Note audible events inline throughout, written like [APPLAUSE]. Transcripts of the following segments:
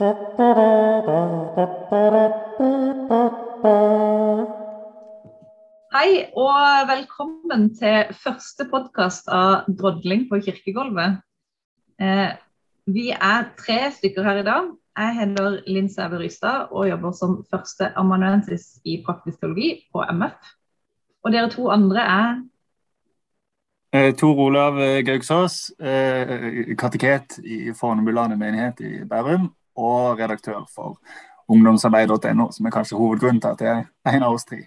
Hei og velkommen til første podkast av 'Drodling på kirkegulvet'. Eh, vi er tre stykker her i dag. Jeg heter Linn Sæve Rystad og jobber som første amanuensis i praktisk teologi på MF. Og dere to andre er Eh, Tor Olav Gauksås, eh, kateket i Fornebulandet menighet i Bærum, og redaktør for ungdomsarbeid.no, som er kanskje hovedgrunnen til at jeg er en av oss tre.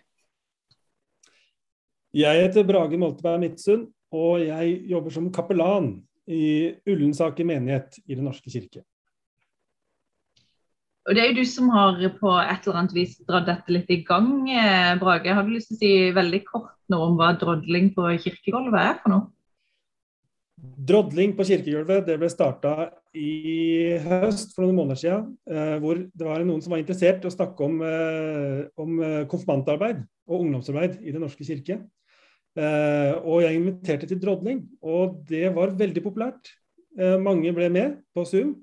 Jeg heter Brage Molteberg Midtsund, og jeg jobber som kapellan i Ullensaker menighet i Den norske kirke. Og Det er jo du som har på et eller annet vis dratt dette litt i gang, eh, Brage. Har du lyst til å si veldig kort noe om hva drodling på kirkegulvet er for noe? Drodling på kirkegulvet det ble starta i høst for noen måneder siden. Eh, hvor det var noen som var interessert i å snakke om, eh, om konfirmantarbeid og ungdomsarbeid i Den norske kirke. og jeg inviterte til drodling, og det var veldig populært. mange ble med på Zoom.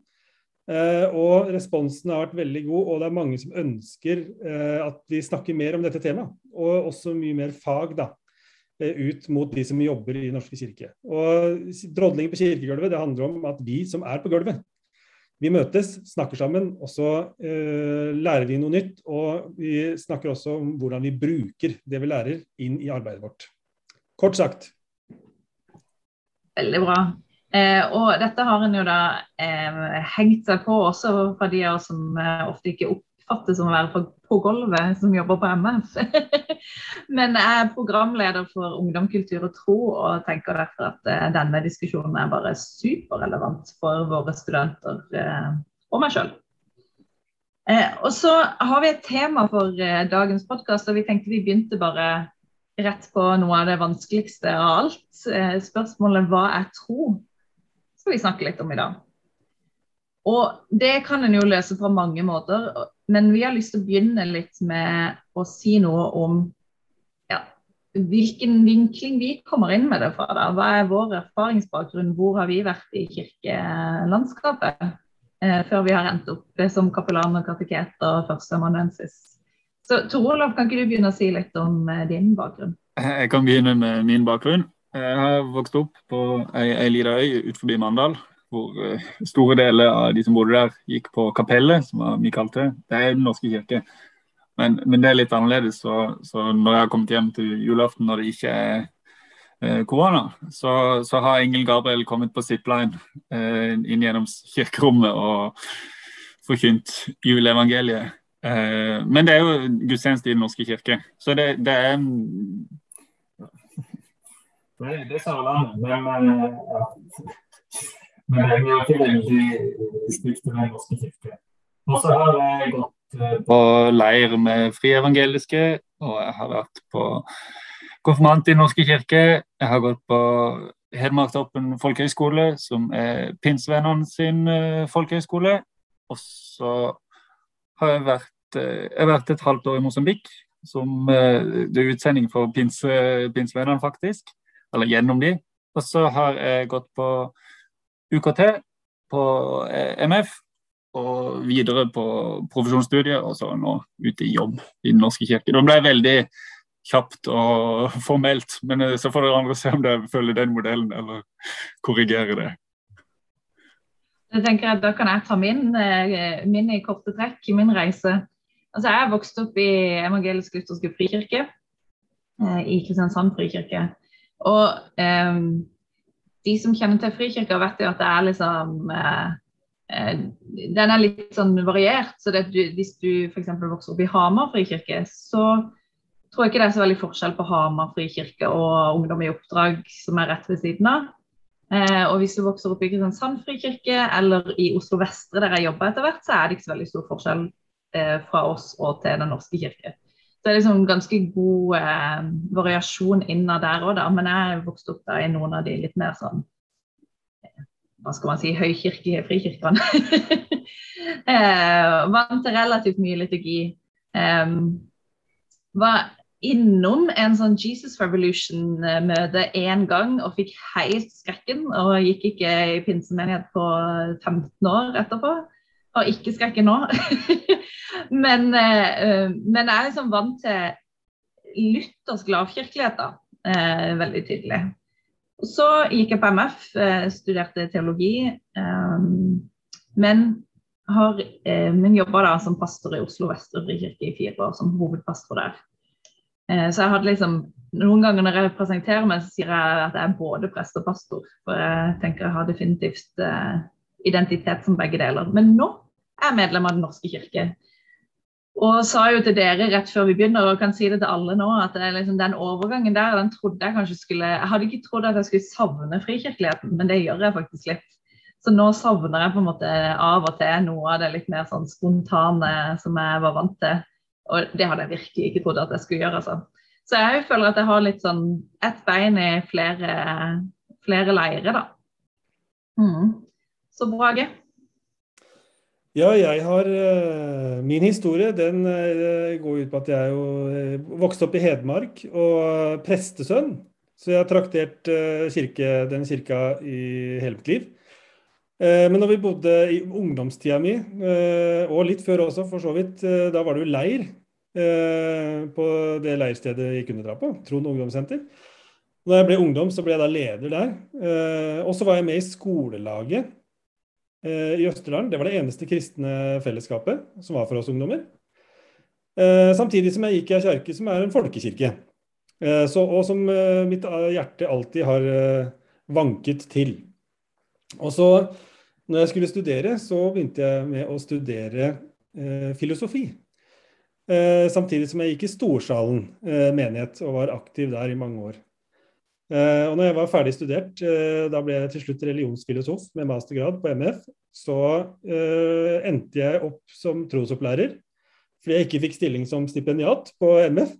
Og responsen har vært veldig god, og det er mange som ønsker at vi snakker mer om dette temaet. Og også mye mer fag da, ut mot de som jobber i Norske kirke. Og Drodling på kirkegulvet det handler om at vi som er på gulvet, vi møtes, snakker sammen, og så lærer vi noe nytt. Og vi snakker også om hvordan vi bruker det vi lærer inn i arbeidet vårt. Kort sagt. Veldig bra. Eh, og dette har en jo da eh, hengt seg på også fra de av oss som eh, ofte ikke oppfattes som å være på, på gulvet, som jobber på MF. [LAUGHS] Men jeg er programleder for Ungdom, kultur og tro, og tenker derfor at eh, denne diskusjonen er bare superrelevant for våre studenter eh, og meg sjøl. Eh, og så har vi et tema for dagens podkast, og vi tenkte vi begynte bare rett på noe av det vanskeligste av alt. Spørsmålet hva er tro? skal vi snakke litt om i dag. Og det kan en jo løse på mange måter, men vi har lyst til å begynne litt med å si noe om ja, hvilken vinkling vi kommer inn med det fra. Da. Hva er vår erfaringsbakgrunn, hvor har vi vært i kirkelandskapet eh, før vi har endt opp som kapellan og kateket og førsteamanuensis. Så Tor Olav, kan ikke du begynne å si litt om eh, din bakgrunn? Jeg kan begynne med min bakgrunn. Jeg har vokst opp på ei, ei lita øy utenfor Mandal, hvor uh, store deler av de som bodde der, gikk på kapellet, som vi kalte det. Det er Den norske kirke. Men, men, det er litt annerledes. Så, så, når jeg har kommet hjem til julaften når det ikke er uh, korona, så, så, har Engel Gabriel kommet på zipline uh, inn gjennom kirkerommet og forkynt juleevangeliet. men det er jo gudstjeneste i Den norske kirke. Så det, det er det, det er Sørlandet, men, ja. Men det er veldig stygt til Den norske kirke. Og så har jeg gått eh, på leir med frievangeliske, og jeg har vært på konfirmant i norske kirke. Jeg har gått på Hedmarktoppen folkehøgskole, som er pinsevennene sin uh, folkehøgskole. Og så har jeg vært, uh, jeg har vært et halvt år i Mosambik, som det er utsending for pinse, pinsevennene, faktisk eller gjennom de. Og så har jeg gått på UKT på eh, MF og videre på profesjonsstudiet, og så nå ute i jobb i Den norske kirke. Det ble veldig kjapt og [LAUGHS] formelt, men eh, så får dere andre se om dere følger den modellen eller korrigerer det. Jeg tenker at Da kan jeg ta min, eh, min i korte trekk, min reise. Altså, Jeg er vokst opp i evangelisk lutherske frikirke, i Kristiansand frikirke. Og eh, de som kjenner til Frikirka, vet jo at det er liksom eh, eh Den er litt sånn variert. så det, Hvis du f.eks. vokser opp i Hamar frikirke, så tror jeg ikke det er så veldig forskjell på Hamar frikirke og Ungdom i oppdrag, som er rett ved siden av. Eh, og hvis du vokser opp i Kristiansand frikirke eller i Oslo Vestre, der jeg jobber etter hvert, så er det ikke så veldig stor forskjell eh, fra oss og til Den norske kirke det er liksom ganske god eh, variasjon innad der òg. Men jeg vokste vokst opp da i noen av de litt mer sånn eh, hva skal man si, høykirkelige frikirkene. [LAUGHS] eh, vant til relativt mye liturgi. Eh, var innom en sånn Jesus Revolution-møte én gang og fikk helt skrekken. Og gikk ikke i pinsemenighet på 15 år etterpå. Har ikke skrekken nå. [LAUGHS] men, uh, men, jeg er liksom vant til luthersk lavkirkelighet, da. Uh, veldig tydelig. Så gikk jeg på MF, studerte teologi. Men har men jobba som pastor i Oslo Vestre kirke i fire år, som hovedpastor der. Så jeg hadde liksom Noen ganger når jeg presenterer meg, så sier jeg at jeg er både prest og pastor. For jeg tenker jeg har definitivt identitet som begge deler. Men nå er medlem av Den norske kirke. Og sa jo til dere rett før vi begynner, og kan si det til alle nå, at liksom, den overgangen der, den trodde jeg kanskje skulle Jeg hadde ikke trodd at jeg skulle savne frikirkeligheten, men det gjør jeg faktisk litt. Så nå savner jeg på en måte av og til noe av det litt mer sånn spontane som jeg var vant til. Og det hadde jeg virkelig ikke trodd at jeg skulle gjøre. altså. Så jeg føler at jeg har litt sånn ett bein i flere, flere leirer, da. Mm. Så Brage? Ja, jeg har uh, Min historie den uh, går ut på at jeg jo uh, vokste opp i Hedmark og prestesønn. Så jeg har traktert kirke, den kirka i hele mitt liv. men når vi bodde i ungdomstida mi, og litt før også for så vidt, da var det jo leir på det leirstedet vi kunne dra på, Trond ungdomssenter. Da jeg ble ungdom, så ble jeg da leder der. og så var jeg med i skolelaget Eh, i Østerdalen. Det var det eneste kristne fellesskapet som var for oss ungdommer. Eh, samtidig som jeg gikk i ei kjerke som er en folkekirke. Eh, så, og som mitt hjerte alltid har vanket til. Og så, når jeg skulle studere, så begynte jeg med å studere filosofi. samtidig som jeg gikk i Storsalen menighet og var aktiv der i mange år. Uh, og når jeg var ferdig studert, uh, da ble jeg til slutt religionsfilosof med mastergrad på MF, så uh, endte jeg opp som trosopplærer fordi jeg ikke fikk stilling som stipendiat på MF.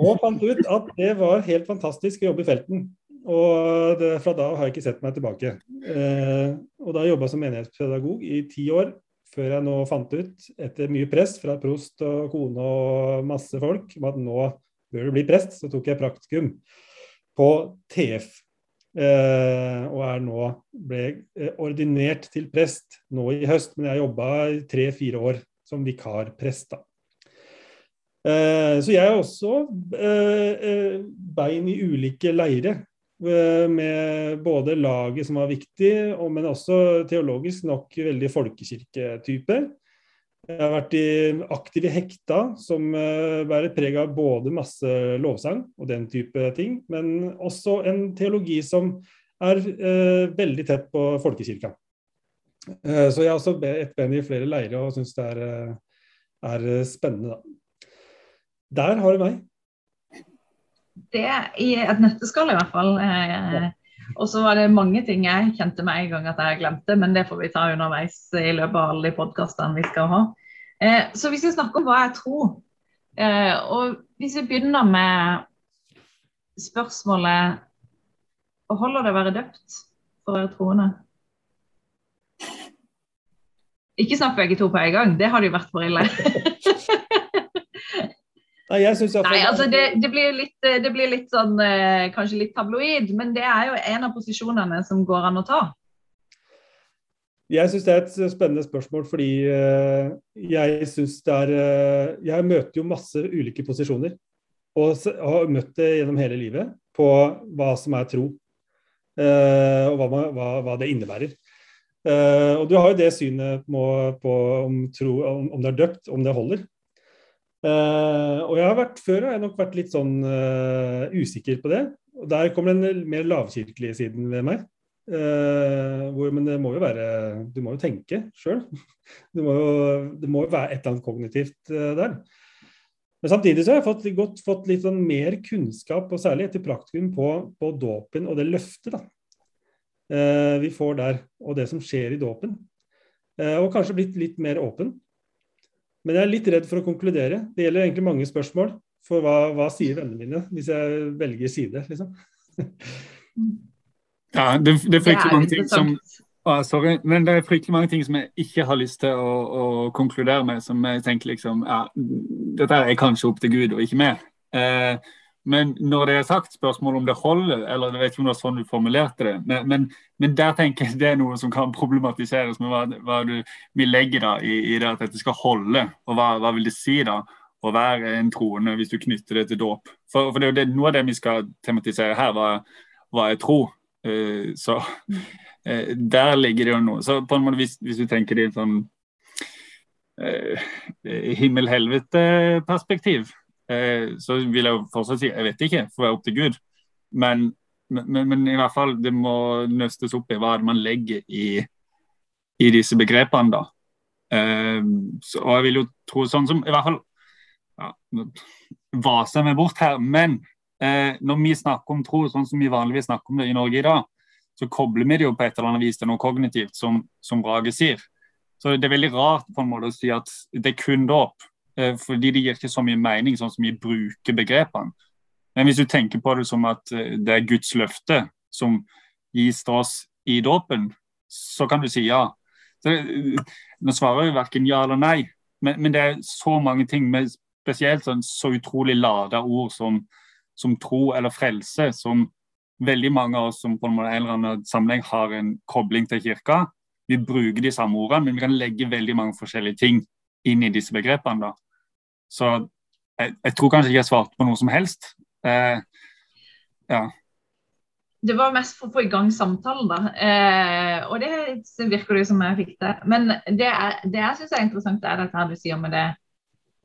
Og fant ut at det var helt fantastisk å jobbe i felten. Og det, fra da har jeg ikke sett meg tilbake. og da jobba jeg som menighetspedagog i ti år, før jeg nå fant ut, etter mye press fra prost og kone og masse folk, om at nå bør du bli prest, så tok jeg praktikum på TF. Eh, og er nå ble eh, ordinert til prest nå i høst, men jeg jobba tre-fire år som vikarprest. da. Eh, så jeg er også bein i ulike leirer. Eh, med både laget som var viktig, men også teologisk nok veldig folkekirketype. Jeg har vært aktiv i Hekta, som uh, bærer preg av både masse lovsang og den type ting, men også en teologi som er eh, veldig tett på folkekirka. Eh, så jeg har også et ben i flere leirer og syns det er, er, spennende, da. Der har du meg. Det i et nøtteskall, i hvert fall. Ja. Og så var det mange ting jeg kjente med en gang at jeg glemte, men det får vi ta underveis i løpet av alle de podkastene vi skal ha. Eh, så hvis vi snakker om hva jeg tror, eh, og hvis vi begynner med spørsmålet Holder det å være døpt for å være troende? Ikke snakk begge to på en gang, det hadde jo vært for ille. [LAUGHS] Nei, jeg synes Nei, altså det, det, blir litt, eh, det, blir litt, sånn eh, Kanskje litt tabloid, men det er jo en av posisjonene som går an å ta. Jeg syns det er et spennende spørsmål fordi eh, jeg syns det er Jeg møter jo masse ulike posisjoner. Og har møtt det gjennom hele livet på hva som er tro. Og hva, hva, hva det innebærer. Og du har jo det synet på, på om, tro, om, det er døpt, om det holder. Uh, og jeg har vært, Før har jeg nok vært litt sånn uh, usikker på det. og Der kommer den mer lavkirkelige siden ved meg. Uh, hvor, men det må jo være Du må jo tenke sjøl. [LAUGHS] Det, det, må jo være et eller annet kognitivt der. Men samtidig så har jeg fått, godt, fått litt sånn mer kunnskap, og særlig etter praktikum, på, på dåpen og det løftet da. vi får der, og det som skjer i dåpen. og kanskje blitt litt mer åpen. Men jeg er litt redd for å konkludere. Det gjelder egentlig mange spørsmål. For hva, hva sier vennene mine hvis jeg velger side, liksom? [LAUGHS] ja, det, det er fryktelig mange ting som ah, Sorry, men det er fryktelig mange ting som jeg ikke har lyst til å, å konkludere med. Som jeg tenker liksom ja, Dette er kanskje opp til Gud og ikke meg. Eh, men når det er sagt, spørsmål om det holder, eller jeg vet ikke om det var sånn du formulerte det, men, men, men, der tenker jeg det er noe som kan problematiseres med hva, hva du vil legge da i, i, det at dette skal holde. Og hva, hva, vil det si da å være en troende hvis du knytter det til dåp? For, for, det er jo noe av det vi skal tematisere her, hva, hva er tro. Uh, så uh, der ligger det jo noe. Så på en måte hvis, hvis du tenker det i et sånn uh, himmel-helvete-perspektiv, Eh, så vil jeg fortsatt si jeg vet ikke, for det er opp til Gud. Men, men, men, i hvert fall det må nøstes opp i hva man legger i, i disse begrepene. da. Eh, så, og jeg vil jo tro sånn som i hvert fall ja, vaser vi bort her, men eh, når vi snakker om tro sånn som vi vanligvis snakker om det i Norge i dag, så kobler vi det jo på et eller annet vis til noe kognitivt, som, som Brage sier. Så det er veldig rart på en måte å si at det er kun dåp. Eh, fordi det gir ikke så mye mening, sånn som vi bruker begrepene. Men hvis du tenker på det som at eh, det er Guds løfte som gis til oss i dåpen, så kan du si ja. Så, nå svarer jo verken ja eller nei, men, men, det er så mange ting med spesielt sånn, så utrolig lada ord som, som, tro eller frelse, som veldig mange av oss som på en, måte, eller annen sammenheng har en kobling til kirka. Vi bruker de samme ordene, men vi kan legge veldig mange forskjellige ting inn i disse begrepene. da. Så jeg, jeg, tror kanskje ikke jeg svarte på noe som helst. Eh, ja. Det var mest for å få i gang samtalen, da. Eh, og det virker det som jeg fikk til. Men det, er, det jeg syns er interessant, er dette her du sier med det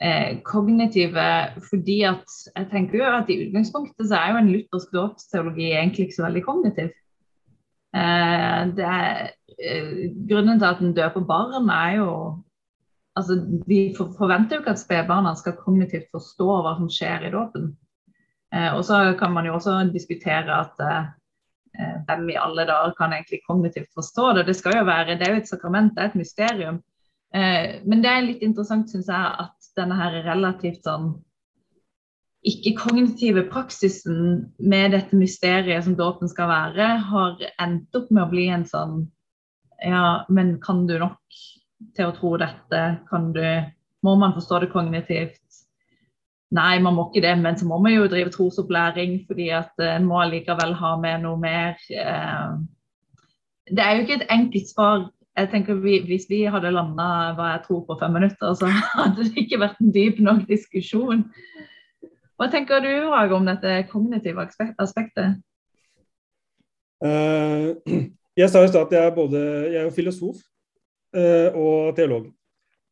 eh, kognitive. Fordi at jeg tenker jo at i utgangspunktet så er jo en luthersk dåpsteologi egentlig ikke så veldig kognitiv. Eh, det er, eh, grunnen til at en døper barn, er jo altså, Vi forventer jo ikke at spedbarna skal kognitivt forstå hva som skjer i dåpen. Eh, og så kan man jo også diskutere at eh, hvem i alle dager kan egentlig kognitivt forstå det. Det skal jo være, det er jo et sakrament, det er et mysterium. Eh, men det er litt interessant, syns jeg, at denne her relativt sånn ikke-kognitive praksisen med dette mysteriet som dåpen skal være, har endt opp med å bli en sånn Ja, men kan du nok til å tro dette? Kan du, må man forstå det kognitivt? Nei, man må ikke det, men så må man jo drive trosopplæring fordi at en må allikevel ha med noe mer. Eh, det er jo ikke et enkelt svar. Jeg tenker vi, Hvis vi hadde landa hva jeg tror på fem minutter, så [LAUGHS] hadde det ikke vært en dyp nok diskusjon. Hva tenker du Rage, om dette kognitive aspektet? Uh, [CLEARS THROAT] jeg sa jo at jeg er både jeg er filosof Eh, og teolog.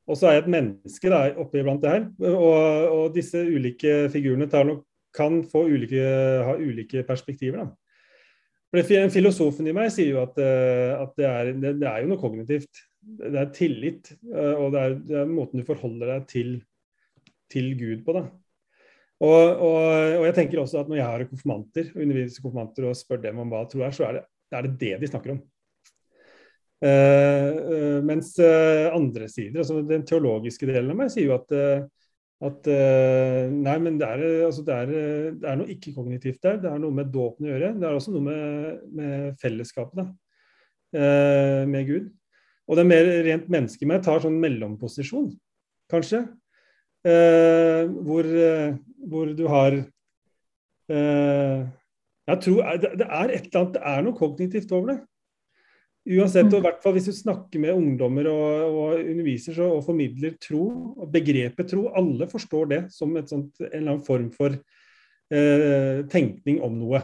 Og så er jeg et menneske da, oppe iblant det her. Og, og disse ulike figurene nok, kan ulike, ha ulike perspektiver. Da. For Filosofen i meg sier jo at, eh, at det, er, det, det, er, jo noe kognitivt. Det er tillit, eh, og det er, det er måten du forholder deg til, til Gud på. da. Og, og, og, jeg tenker også at når jeg har konfirmanter, underviser konfirmanter og spør dem om hva tro er, så er det, er det det de snakker om. Eh, eh, mens eh, andre sider, altså den teologiske delen av meg, sier jo at, at nei, men det er, altså det er, det er noe ikke-kognitivt der. Det er noe med dåpen å gjøre. Det er også noe med, med fellesskapet da, med Gud. Og det mer rent mennesket meg. tar sånn mellomposisjon, kanskje. Hvor, hvor, du har Jeg tror det, er et eller annet Det er noe kognitivt over det. Uansett, og i mm. hvert fall hvis du snakker med ungdommer og, og underviser så, og formidler tro, og begrepet tro, alle forstår det som sånt, en eller annen form for eh, tenkning om noe.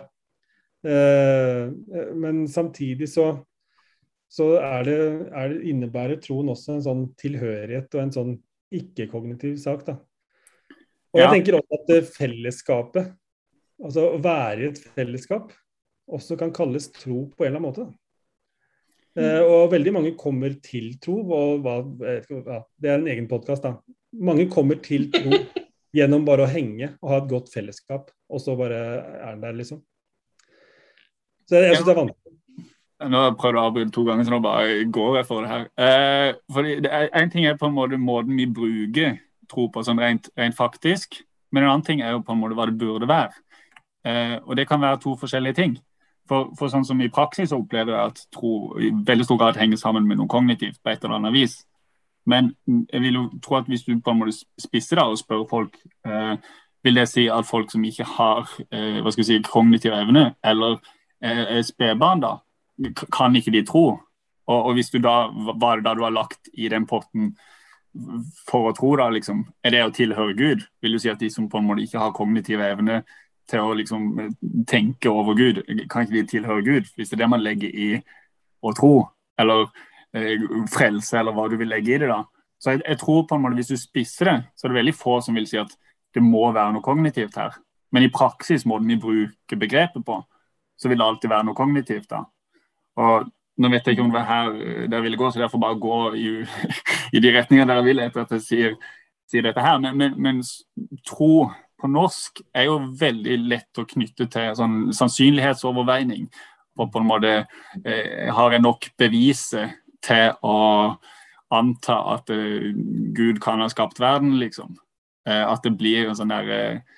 Eh, men samtidig så, så er det, er det, innebærer troen også en sånn tilhørighet og en sånn ikke-kognitiv sak. da. Og jeg tenker også at fellesskapet, altså å være i et fellesskap, også kan kalles tro på en eller annen måte. da. Uh, og veldig mange kommer til tro. Og hva, ja, det er en egen podkast, da. Mange kommer til tro [LAUGHS] gjennom bare å henge og ha et godt fellesskap, og så bare er den der, liksom. Så jeg syns det er vanskelig. Nå har jeg prøvd å avbryte to ganger, så nå bare går jeg for det her. Eh, fordi det er, En ting er på en måte måten vi bruker tro på sånn rent, rent, faktisk, men en annen ting er jo på en måte hva det burde være. Eh, og det kan være to forskjellige ting. For, for, sånn som I praksis opplever jeg at tro i veldig stor grad henger sammen med noe kognitivt. på et eller annet vis. Men jeg vil jo tro at hvis du på en måte spisser deg og spør folk eh, vil det si at folk som ikke har eh, hva skal si, kognitiv evne, eller eh, spedbarn, da, kan ikke de tro? Og, og, hvis du da, Hva er det da du har lagt i den potten for å tro, da? liksom, Er det å tilhøre Gud? Vil du si at de som på en måte ikke har kognitiv evne til å liksom tenke over Gud, kan ikke de tilhøre Gud? Hvis det er det man legger i å tro, eller eh, frelse, eller hva du vil legge i det, da. Så jeg, jeg, tror på en måte Hvis du spisser det, så er det veldig få som vil si at det må være noe kognitivt her. Men i praksis, måten vi bruker begrepet på, så vil det alltid være noe kognitivt. da. Og Nå vet jeg ikke om det er her dere ville gå, så derfor bare gå i, [LAUGHS] i de retningene dere vil etter at jeg sier, sier dette her. Men, men, men, tro på norsk er jo veldig lett å knytte til sånn sannsynlighetsoverveining. På en måte eh, har jeg nok beviset til å anta at eh, Gud kan ha skapt verden, liksom. Eh, at det blir en sånn der eh,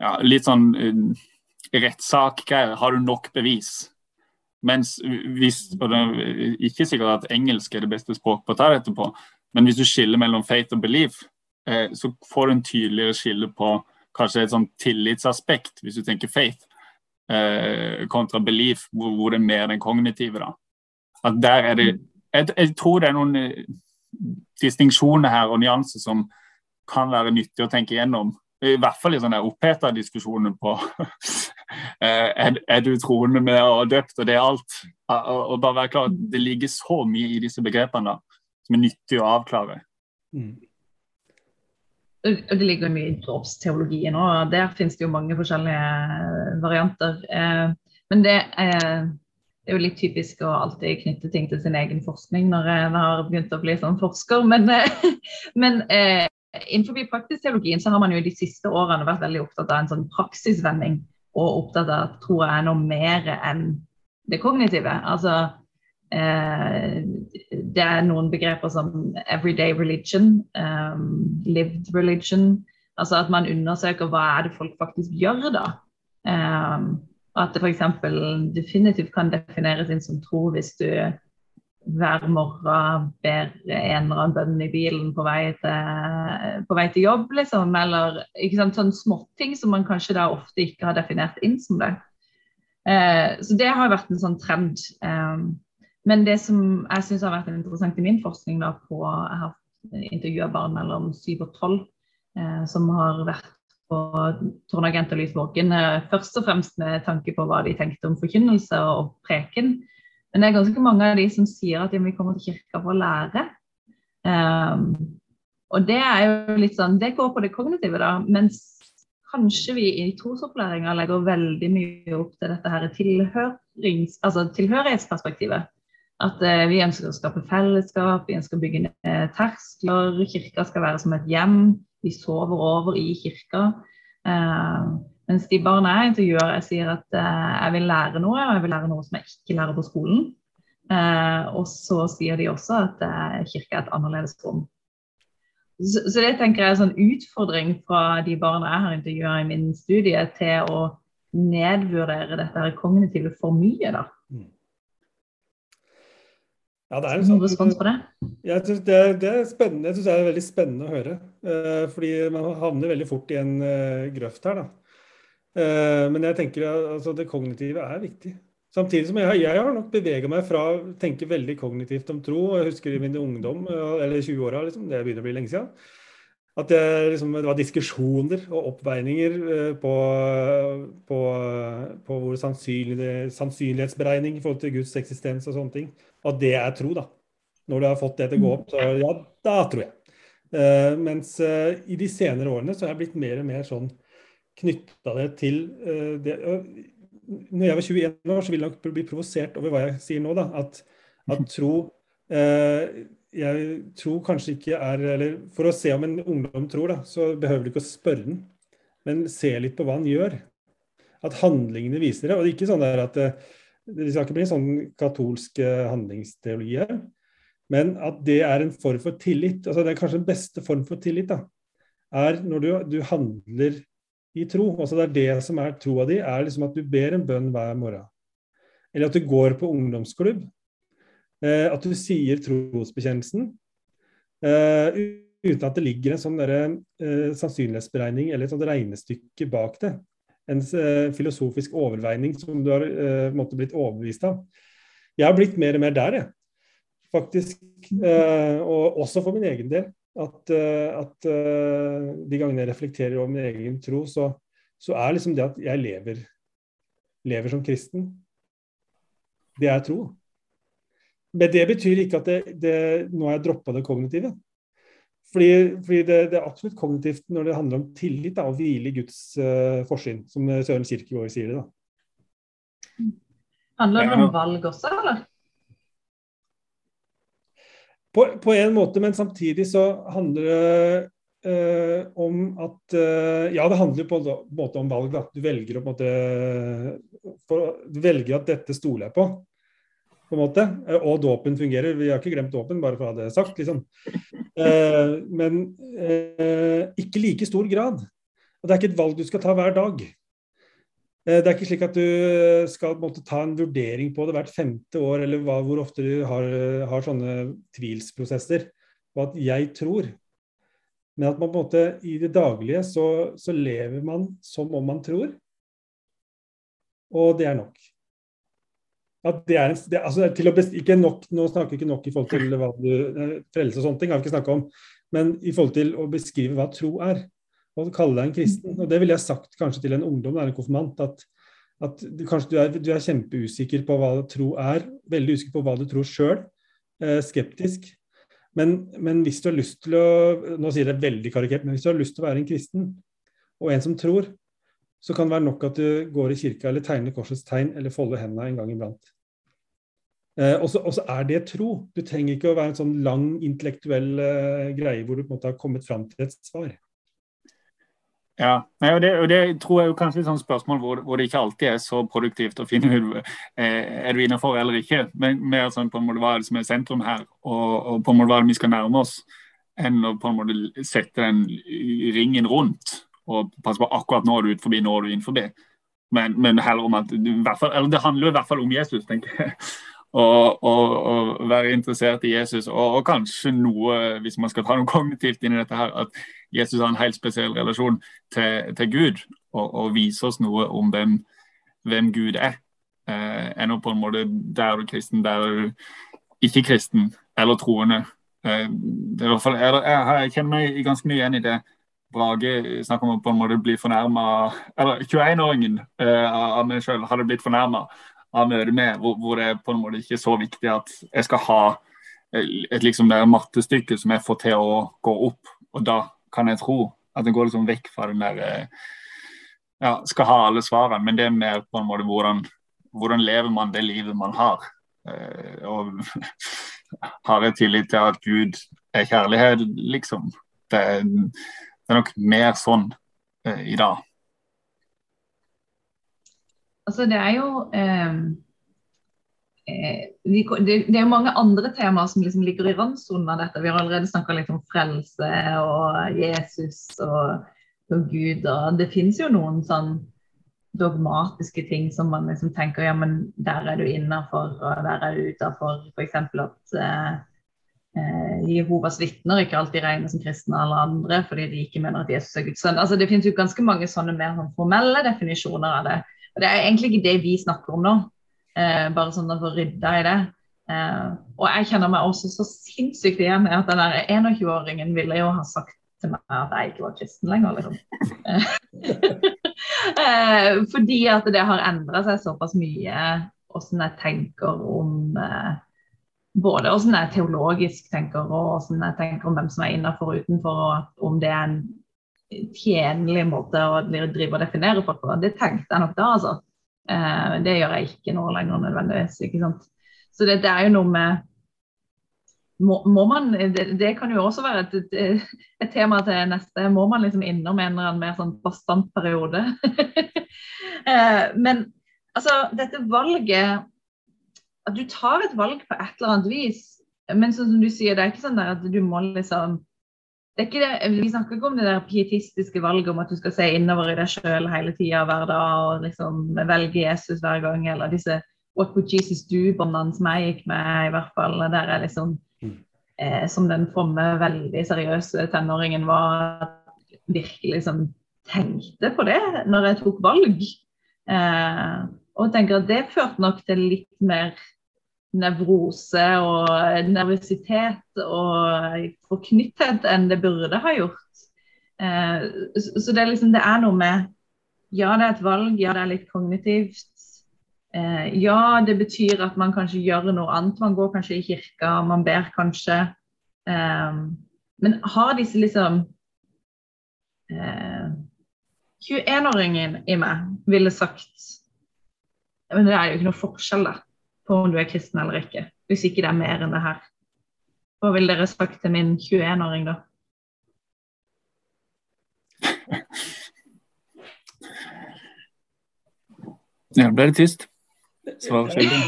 ja, Litt sånn eh, rettssak-greier. Har du nok bevis? Mens hvis og det er Ikke sikkert at engelsk er det beste språket på å ta dette på, men hvis du skiller mellom faith og belief, eh, så får du en tydeligere skille på kanskje et sånn tillitsaspekt, hvis du tenker faith, eh, kontra belief, hvor, hvor, det er mer den kognitive. da. At der er det, jeg, jeg tror det er noen distinksjoner her og nyanser som kan være nyttig å tenke gjennom. I hvert fall i sånne oppheta diskusjoner på [LAUGHS] eh, er, er, du troende med ha døpt, og det er alt. Og, bare være klar, Det ligger så mye i disse begrepene da, som er nyttig å avklare. Mm. Det ligger mye i dåpsteologien òg. Der finnes det jo mange forskjellige eh, varianter. Eh, men det er, det er jo litt typisk å alltid knytte ting til sin egen forskning når en har begynt å bli sånn forsker. Men, [LAUGHS] men Innenfor praktisk teologien så har man jo de siste årene vært veldig opptatt av en sånn praksisvending, og opptatt av at jeg er noe mer enn det kognitive. Altså, eh, det er noen begreper som everyday religion, um, lived religion. Altså at man undersøker hva er det folk faktisk gjør, da. Um, at det f.eks. definitivt kan defineres inn som tro hvis du hver morgen ber en eller annen bønn i bilen på vei til, på vei til jobb, liksom. Eller ikke sant, sånn småting som man kanskje da ofte ikke har definert inn som det. Eh, så det har vært en sånn trend. Eh, men det som jeg syns har vært interessant i min forskning, da, på, jeg har intervjua barn mellom 7 og 12 eh, som har vært på Tornagent og Lysvåken, eh, først og fremst med tanke på hva de tenkte om forkynnelse og preken. Men det er ganske mange av de som sier at ja, vi kommer til kirka for å lære. Um, og det er jo litt sånn, det går på det kognitive, da. Mens kanskje vi i trosopplæringa legger veldig mye opp til dette her altså tilhørighetsperspektivet. At uh, vi ønsker å skape fellesskap, vi ønsker å bygge terskler. Kirka skal være som et hjem. Vi sover over i kirka. Uh, mens de barna jeg intervjuer, jeg sier at uh, jeg vil lære noe, og jeg vil lære noe som jeg ikke lærer på skolen. Uh, og så sier de også at uh, kirke er et annerledes rom. Så, så, det tenker jeg er en sånn utfordring fra de barna jeg har intervjua i min studie, til å nedvurdere dette kognitive for mye. da. Ja, det er sånn, respons på det? Jeg synes det, det, er spennende. Jeg synes det er veldig spennende å høre. Uh, fordi man havner veldig fort i en uh, grøft her. da. Eh, men jeg tenker at altså, det kognitive er viktig. Samtidig som jeg, jeg har nok bevega meg fra å tenke veldig kognitivt om tro. Jeg husker i min ungdom, eller 20-åra, liksom, det begynner å bli lenge siden, at det, liksom, det var diskusjoner og oppveininger eh, på, på, på hvor sannsynlig, sannsynlighetsberegning i forhold til Guds eksistens og sånne ting. At det er tro, da. Når du har fått det til å gå opp, så ja, da tror jeg. Uh, mens uh, i de senere årene så har jeg blitt mer og mer sånn knytta det til uh, det. Når jeg var 21 år, så ville jeg nok bli provosert over hva jeg sier nå. da, At, at tro Jeg tror kanskje ikke er eller For å se om en ungdom tror, da, så behøver du ikke å spørre den, men se litt på hva han gjør. At handlingene viser det. Og det er ikke sånn at det, det skal ikke bli en sånn katolsk handlingsteologi her. Men at det er en form for tillit. altså Det er kanskje den beste form for tillit. da, er når du, du handler i tro. Altså det er det som er troa di, er liksom at du ber en bønn hver morgen. Eller at du går på ungdomsklubb. Eh, at du sier trosbekjennelsen. Eh, uten at det ligger en sånn der, uh, sannsynlighetsberegning eller et sånt regnestykke bak det. En filosofisk overveining som du har måtte blitt overbevist av. Jeg har blitt mer og mer der, jeg. Faktisk. og også for min egen del. At, at de gangene jeg reflekterer over min egen tro, så, så er liksom det at jeg lever, lever som kristen. Det er tro. Men det betyr ikke at det, det, nå har jeg droppa det kognitive. Fordi, fordi det, det, er absolutt kognitivt når det handler om tillit da, og hvile i Guds uh, forsyn, som Søren Kirkegaard sier det. da. Handler det om valg også, eller? På, på en måte, men samtidig så handler det Uh, om at uh, Ja, det handler på en måte om valg. Da. Du velger å på en måte for, Du velger at dette stoler jeg på på en måte. Eh, og dåpen fungerer. Vi har ikke glemt dåpen, bare for å ha det sagt. liksom. [LAUGHS] Eh, men eh, ikke like stor grad. Og det er ikke et valg du skal ta hver dag. Det er ikke slik at du skal måtte, ta en vurdering på det hvert femte år, eller hva, hvor ofte du har, har, sånne tvilsprosesser på at 'jeg tror'. Men at man på en måte i det daglige så, så lever man som om man tror. Og det er nok at det er en, det, altså best, ikke nok, Nå snakker vi ikke nok i forhold til hva du, eh, frelse og sånne ting, har vi ikke snakka om. Men i forhold til å beskrive hva tro er, og kalle deg en kristen. Og det ville jeg sagt kanskje til en ungdom, en konfirmant, at, at du, kanskje du er, du er, kjempeusikker på hva tro er. Veldig usikker på hva du tror sjøl. Eh, skeptisk. Men, men, hvis du har lyst til å nå sier jeg det veldig karikert, men hvis du har lyst til å være en kristen, og en som tror, så kan det være nok at du går i kirka eller tegner korsets tegn eller folder hendene en gang iblant. Eh, og så er det tro. Du trenger ikke å være en sånn lang intellektuell eh, greie hvor du på en måte har kommet fram til et svar. Ja, Nei, og, det, og, det, tror jeg er kanskje et sånt spørsmål hvor, hvor, det ikke alltid er så produktivt å finne ut eh, er du innenfor eller ikke. Men mer sånn på en måte hva er det som er sentrum her, og, og på en måte hva er det vi skal nærme oss, enn å på en måte sette den ringen rundt og passe på akkurat nå er du ut forbi, nå er du inn forbi. Men, men heller om at fall, det handler jo i hvert fall om Jesus, tenker jeg. [LAUGHS] Og, være interessert i Jesus. Og, og, kanskje noe, hvis man skal ta noe kognitivt inn i dette her, at Jesus har en helt spesiell relasjon til, til Gud, og, viser oss noe om hvem, hvem Gud er. Eh, enn på en måte der er du kristen, der er du ikke kristen eller troende. Eh, det er i hvert fall, jeg, jeg kjenner meg ganske mye igjen i det. Brage snakker om å på en måte bli fornærma Eller 21-åringen eh, sjøl hadde blitt fornærma av møtet med, hvor, hvor, det på en måte ikke er så viktig at jeg skal ha et liksom der mattestykke som jeg får til å gå opp, og da kan jeg tro at det går liksom vekk fra den der uh, ja, skal ha alle svarene, men det er mer på en måte hvordan, hvordan lever man det livet man har. Eh, og [LAUGHS] har jeg tillit til at Gud er kjærlighet, liksom. Det, det er nok mer sånn eh, i dag. Altså, det er jo eh, vi, det, er jo mange andre temaer som liksom ligger i randsonen av dette. Vi har allerede snakka litt om frelse og Jesus og, og Gud. og Det finnes jo noen sånn dogmatiske ting som man liksom tenker ja, men der er du innafor og der er du utafor. F.eks. at eh, Jehovas vitner ikke alltid regnes som kristne eller andre fordi de ikke mener at Jesus er Guds sønn. Altså, det finnes jo ganske mange sånne mer sånn formelle definisjoner av det. Og Det er egentlig ikke det vi snakker om nå, eh, bare sånn å få rydda i det. Eh, og jeg kjenner meg også så sinnssykt igjen i at den 21-åringen ville jo ha sagt til meg at jeg ikke var kristen lenger. Liksom. [LAUGHS] eh, fordi at det har endra seg såpass mye hvordan jeg tenker om eh, både hvordan jeg teologisk tenker, og hvordan jeg tenker om hvem som er innenfor og utenfor, og om det er en tjenlig måte å drive og definere folk på. Det tenkte jeg nok da, altså. Eh, det gjør jeg ikke nå lenger nødvendigvis. ikke sant? Så det, det er jo noe med må, må man, det, det, kan jo også være et, et, tema til neste. Må man liksom innom en eller annen mer sånn bastant periode? [LAUGHS] eh, men altså, dette valget at du tar et valg på et eller annet vis. Men sånn som du sier, det er ikke sånn at du må liksom det er ikke det, Vi snakker ikke om det der pietistiske valget om at du skal se innover i deg sjøl hele tida hver dag og liksom velge Jesus hver gang, eller disse What would Jesus do-båndene som jeg gikk med, i hvert fall. Der er liksom eh, som den fromme, veldig seriøse tenåringen var, virkelig liksom tenkte på det når jeg tok valg. Eh, og tenker at det førte nok til litt mer nevrose og nervøsitet og forknytthet enn det burde ha gjort. Eh, så det er liksom det er noe med Ja, det er et valg, ja, det er litt kognitivt. Eh, ja, det betyr at man kanskje gjør noe annet. Man går kanskje i kirka, man ber kanskje. Eh, men har disse liksom 21-åringen i meg ville sagt Men det er jo ikke noe forskjell da, på om du er kristen eller ikke, hvis ikke det er mer enn det her. Hva ville dere sagt til min 21-åring da? Ja, ble det tyst. Svar skyldig.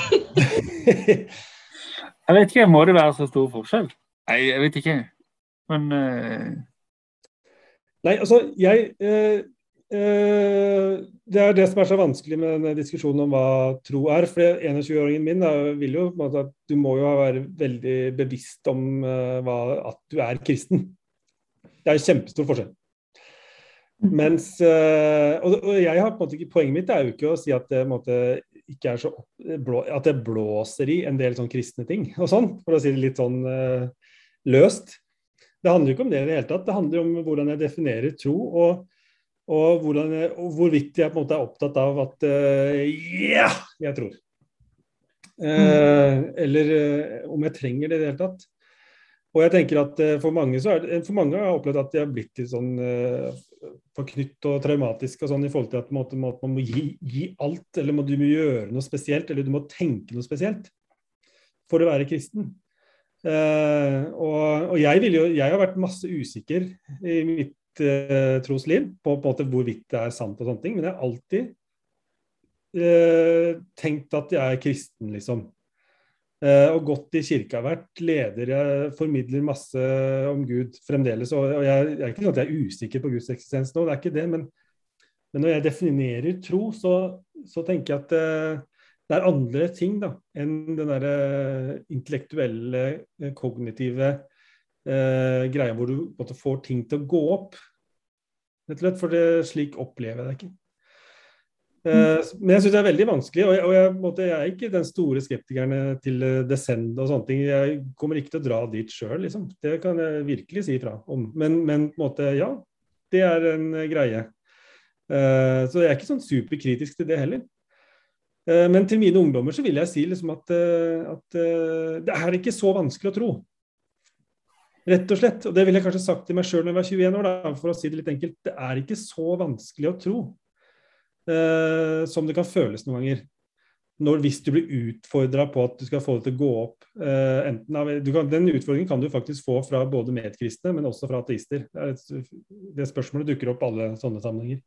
[LAUGHS] Jeg vet ikke, må det være så stor forskjell? Nei, jeg vet ikke. Men uh... Nei, altså, jeg uh, Det er det som er så vanskelig med denne diskusjonen om hva tro er. For 21-åringen min da, vil jo at du må jo være veldig bevisst om hva, at du er kristen. Det er en kjempestor forskjell. Mens, og, og, jeg har på en måte ikke, Poenget mitt er jo ikke å si at det, måte, ikke er så blå, at det blåser i en del sånn kristne ting, og sånn, for å si det litt sånn løst. Det handler jo ikke om det i det hele tatt. Det handler om hvordan jeg definerer tro, og, og, hvordan, og hvorvidt jeg på en måte er opptatt av at uh, ja, jeg tror. Uh, eller om jeg trenger det i det hele tatt. Og jeg tenker at for mange, det, for mange har jeg opplevd at de har blitt litt sånn forknytt og traumatisk og sånn i forhold til at måte, måte, man må gi, gi, alt, eller må, du må gjøre noe spesielt, eller du må tenke noe spesielt for å være kristen. Eh, og, og jeg, jo, jeg, har vært masse usikker i mitt uh, trosliv på, på hvorvidt det er sant og sånne ting, men jeg har alltid eh, tenkt at jeg er kristen, liksom. Eh, og gått i kirka, vært leder, jeg formidler masse om Gud fremdeles. Og, og jeg, jeg, er ikke sånn at jeg er usikker på Guds eksistens nå, det er ikke det. Men, men når jeg definerer tro, så, så tenker jeg at uh, det er andre ting da, enn den der uh, intellektuelle, kognitive greia hvor du måtte, får ting til å gå opp. Rett og slett, for det, slik opplever jeg det ikke. Uh, men jeg syns det er veldig vanskelig, og, jeg, og jeg, måtte, jeg, er ikke den store skeptikeren til uh, Descend og sånne ting. Jeg kommer ikke til å dra dit sjøl, liksom. Det kan jeg virkelig si ifra om. Men, men måte, ja. Det er en uh, greie. Uh, så jeg er ikke sånn superkritisk til det heller. men til mine ungdommer så vil jeg si liksom at, at det er ikke så vanskelig å tro. Rett og slett. Og det ville jeg kanskje sagt til meg sjøl når jeg var 21 år, da, for å si det litt enkelt. Det er ikke så vanskelig å tro eh, som det kan føles noen ganger. Når, hvis du blir utfordra på at du skal få det til å gå opp eh, enten av, kan, Den utfordringen kan du faktisk få fra både medkristne, men også fra ateister. Det, et, det spørsmålet dukker opp alle sånne sammenhenger.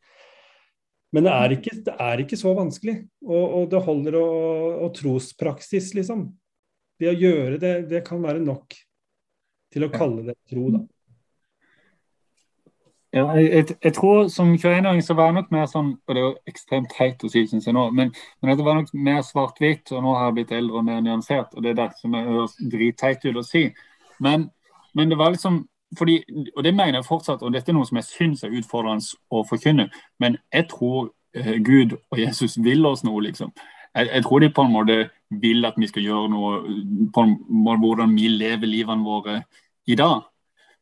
Men det er ikke, det er ikke så vanskelig. Og, og det holder å, å, trospraksis, liksom. Det å gjøre det, det kan være nok til å kalle det tro, da. Ja, jeg, jeg, tror Som 21-åring så var jeg nok mer sånn og Det er jo ekstremt teit å si, synes jeg nå, men, men det var nok mer svart-hvitt. og Nå har jeg blitt eldre og mer nyansert, og det er det som høres dritteit ut å si. Men, men, det var liksom fordi, og det mener jeg fortsatt, og dette er noe som jeg syns er utfordrende å forkynne, men jeg tror eh, Gud og Jesus vil oss noe, liksom. Jeg, jeg, tror de på en måte vil at vi skal gjøre noe på en måte hvordan vi lever livene våre i dag.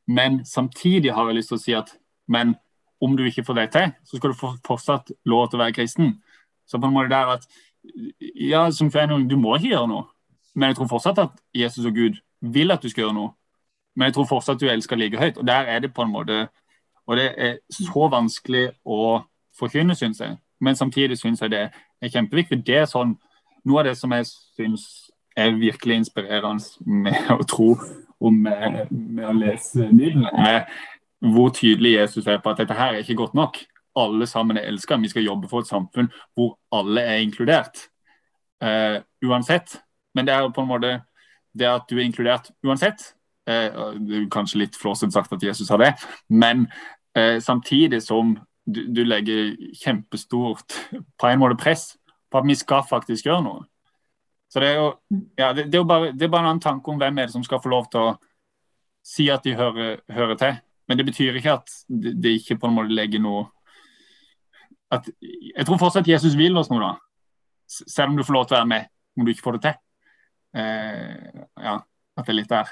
Men samtidig har jeg lyst til å si at men om du ikke får det til, så skal du fortsatt lov til å være kristen. Så på en måte der at ja, som kvinne, du må ikke gjøre noe. Men jeg tror fortsatt at Jesus og Gud vil at du skal gjøre noe. Men jeg tror fortsatt at du elsker like høyt. Og der er det på en måte Og det er så vanskelig å forkynne, syns jeg. Men samtidig syns jeg det er kjempeviktig. Det er sånn Noe av det som jeg syns er virkelig inspirerende med å tro og med, med å lese Bibelen, er hvor tydelig Jesus er på at dette her er ikke godt nok. Alle sammen er elska. Vi skal jobbe for et samfunn hvor alle er inkludert. Uh, uansett. Men det er på en måte det at du er inkludert uansett. Uh, det er kanskje litt flåsete sagt at Jesus har det, men uh, samtidig som du, du, legger kjempestort på en måte press på at vi skal faktisk gjøre noe. Så Det er jo, ja, det, det er jo bare, det er bare en tanke om hvem er det som skal få lov til å si at de hører, hører til. Men det betyr ikke at det, det ikke på en måte legger noe at, Jeg tror fortsatt Jesus vil oss noe, da. Selv om du får lov til å være med om du ikke får det til. Eh, ja, at det er litt der.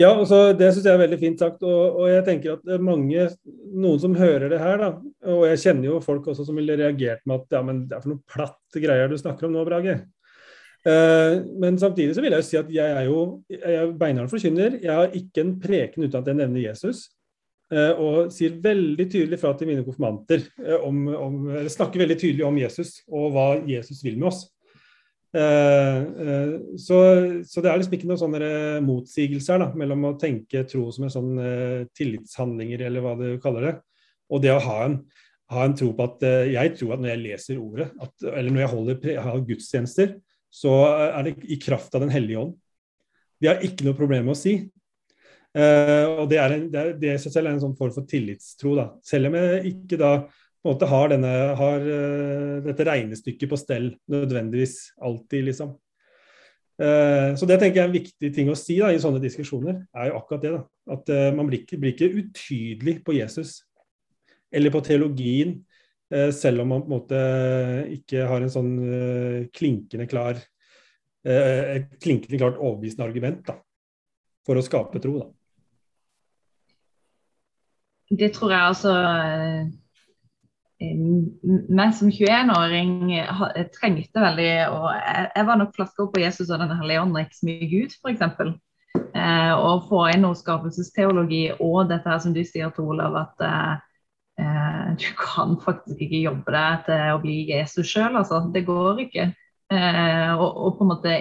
Ja, altså, Det syns jeg er veldig fint sagt. Og, og, jeg tenker at mange, noen som hører det her, da, og jeg kjenner jo folk også som ville reagert med at ja, men det er for noen platte greier du snakker om nå, Brage. Uh, men samtidig så vil jeg jo si at jeg er jo jeg beinhard forkynner. Jeg har ikke en preken uten at jeg nevner Jesus. Uh, og sier veldig tydelig fra til mine konfirmanter uh, om, om, snakker veldig tydelig om Jesus og hva Jesus vil med oss. Så, så, det er liksom ikke noen sånne motsigelser da, mellom å tenke tro som en sånn tillitshandlinger, eller hva du kaller det, og det å ha en, ha en tro på at Jeg tror at når jeg leser ordet, at, eller når jeg holder, har gudstjenester, så er det i kraft av Den hellige ånd. Det har ikke noe problem med å si. Og Det er en, det, er en sånn form for tillitstro. da. Selv om jeg ikke da på en måte har, denne, har uh, dette regnestykket på stell nødvendigvis alltid, liksom. Uh, så det tenker jeg er en viktig ting å si da, i sånne diskusjoner. er jo akkurat det da, At man blir ikke, blir ikke utydelig på Jesus eller på teologien Eh, selv om man på en måte ikke har en sånn eh, klinkende klar eh, et klinkende klart overbevisende argument da, for å skape tro. Da. Det tror jeg altså meg som 21-åring trengte veldig og Jeg var nok flaska opp på Jesus og Den hellige ånd, ikke så mye Gud, f.eks. Eh, å få inn noe skapelsesteologi og dette her som du sier, Tor Olav, at eh, Eh, du kan faktisk ikke jobbe deg til å bli Jesus sjøl, altså. Det går ikke. Eh, og, og, på en måte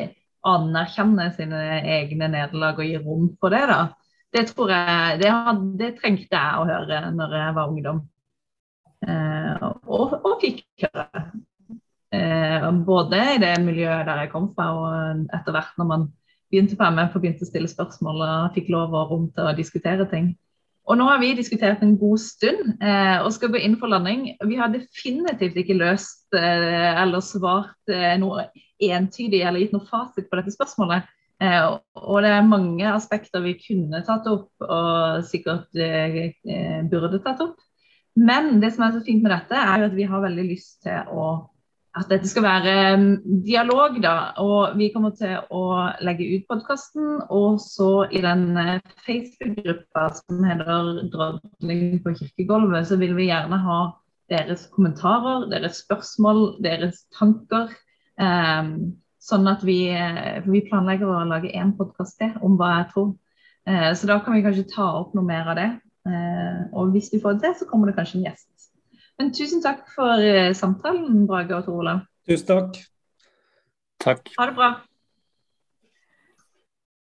anerkjenne sine egne nederlag og gi rom for det, da. Det tror jeg det, det, trengte jeg å høre når jeg var ungdom. Eh, og, og fikk høre. Eh, både i det miljøet der jeg kom fra, og etter hvert når man begynte på MF og begynte å stille spørsmål og fikk lov og rom til å diskutere ting. Og nå har vi diskutert en god stund eh, og skal gå inn for landing. Vi har definitivt ikke løst eh, eller svart eh, noe entydig eller gitt noe fasit på dette spørsmålet. Eh, og det er mange aspekter vi kunne tatt opp og sikkert eh, eh, burde tatt opp. Men det som er så fint med dette, er jo at vi har veldig lyst til å at dette skal være um, dialog, da. Og vi kommer til å legge ut podkasten. Og så i den uh, Facebook-gruppa som heter 'Dronning på kirkegulvet', så vil vi gjerne ha deres kommentarer, deres spørsmål, deres tanker. Um, sånn at vi, uh, vi, planlegger å lage én podkast til om hva jeg tror. Uh, så da kan vi kanskje ta opp noe mer av det. Uh, og hvis vi får det så kommer det kanskje en gjest. Men tusen takk for eh, samtalen, Brage og Tor Olav. Tusen takk. Takk. Ha det bra.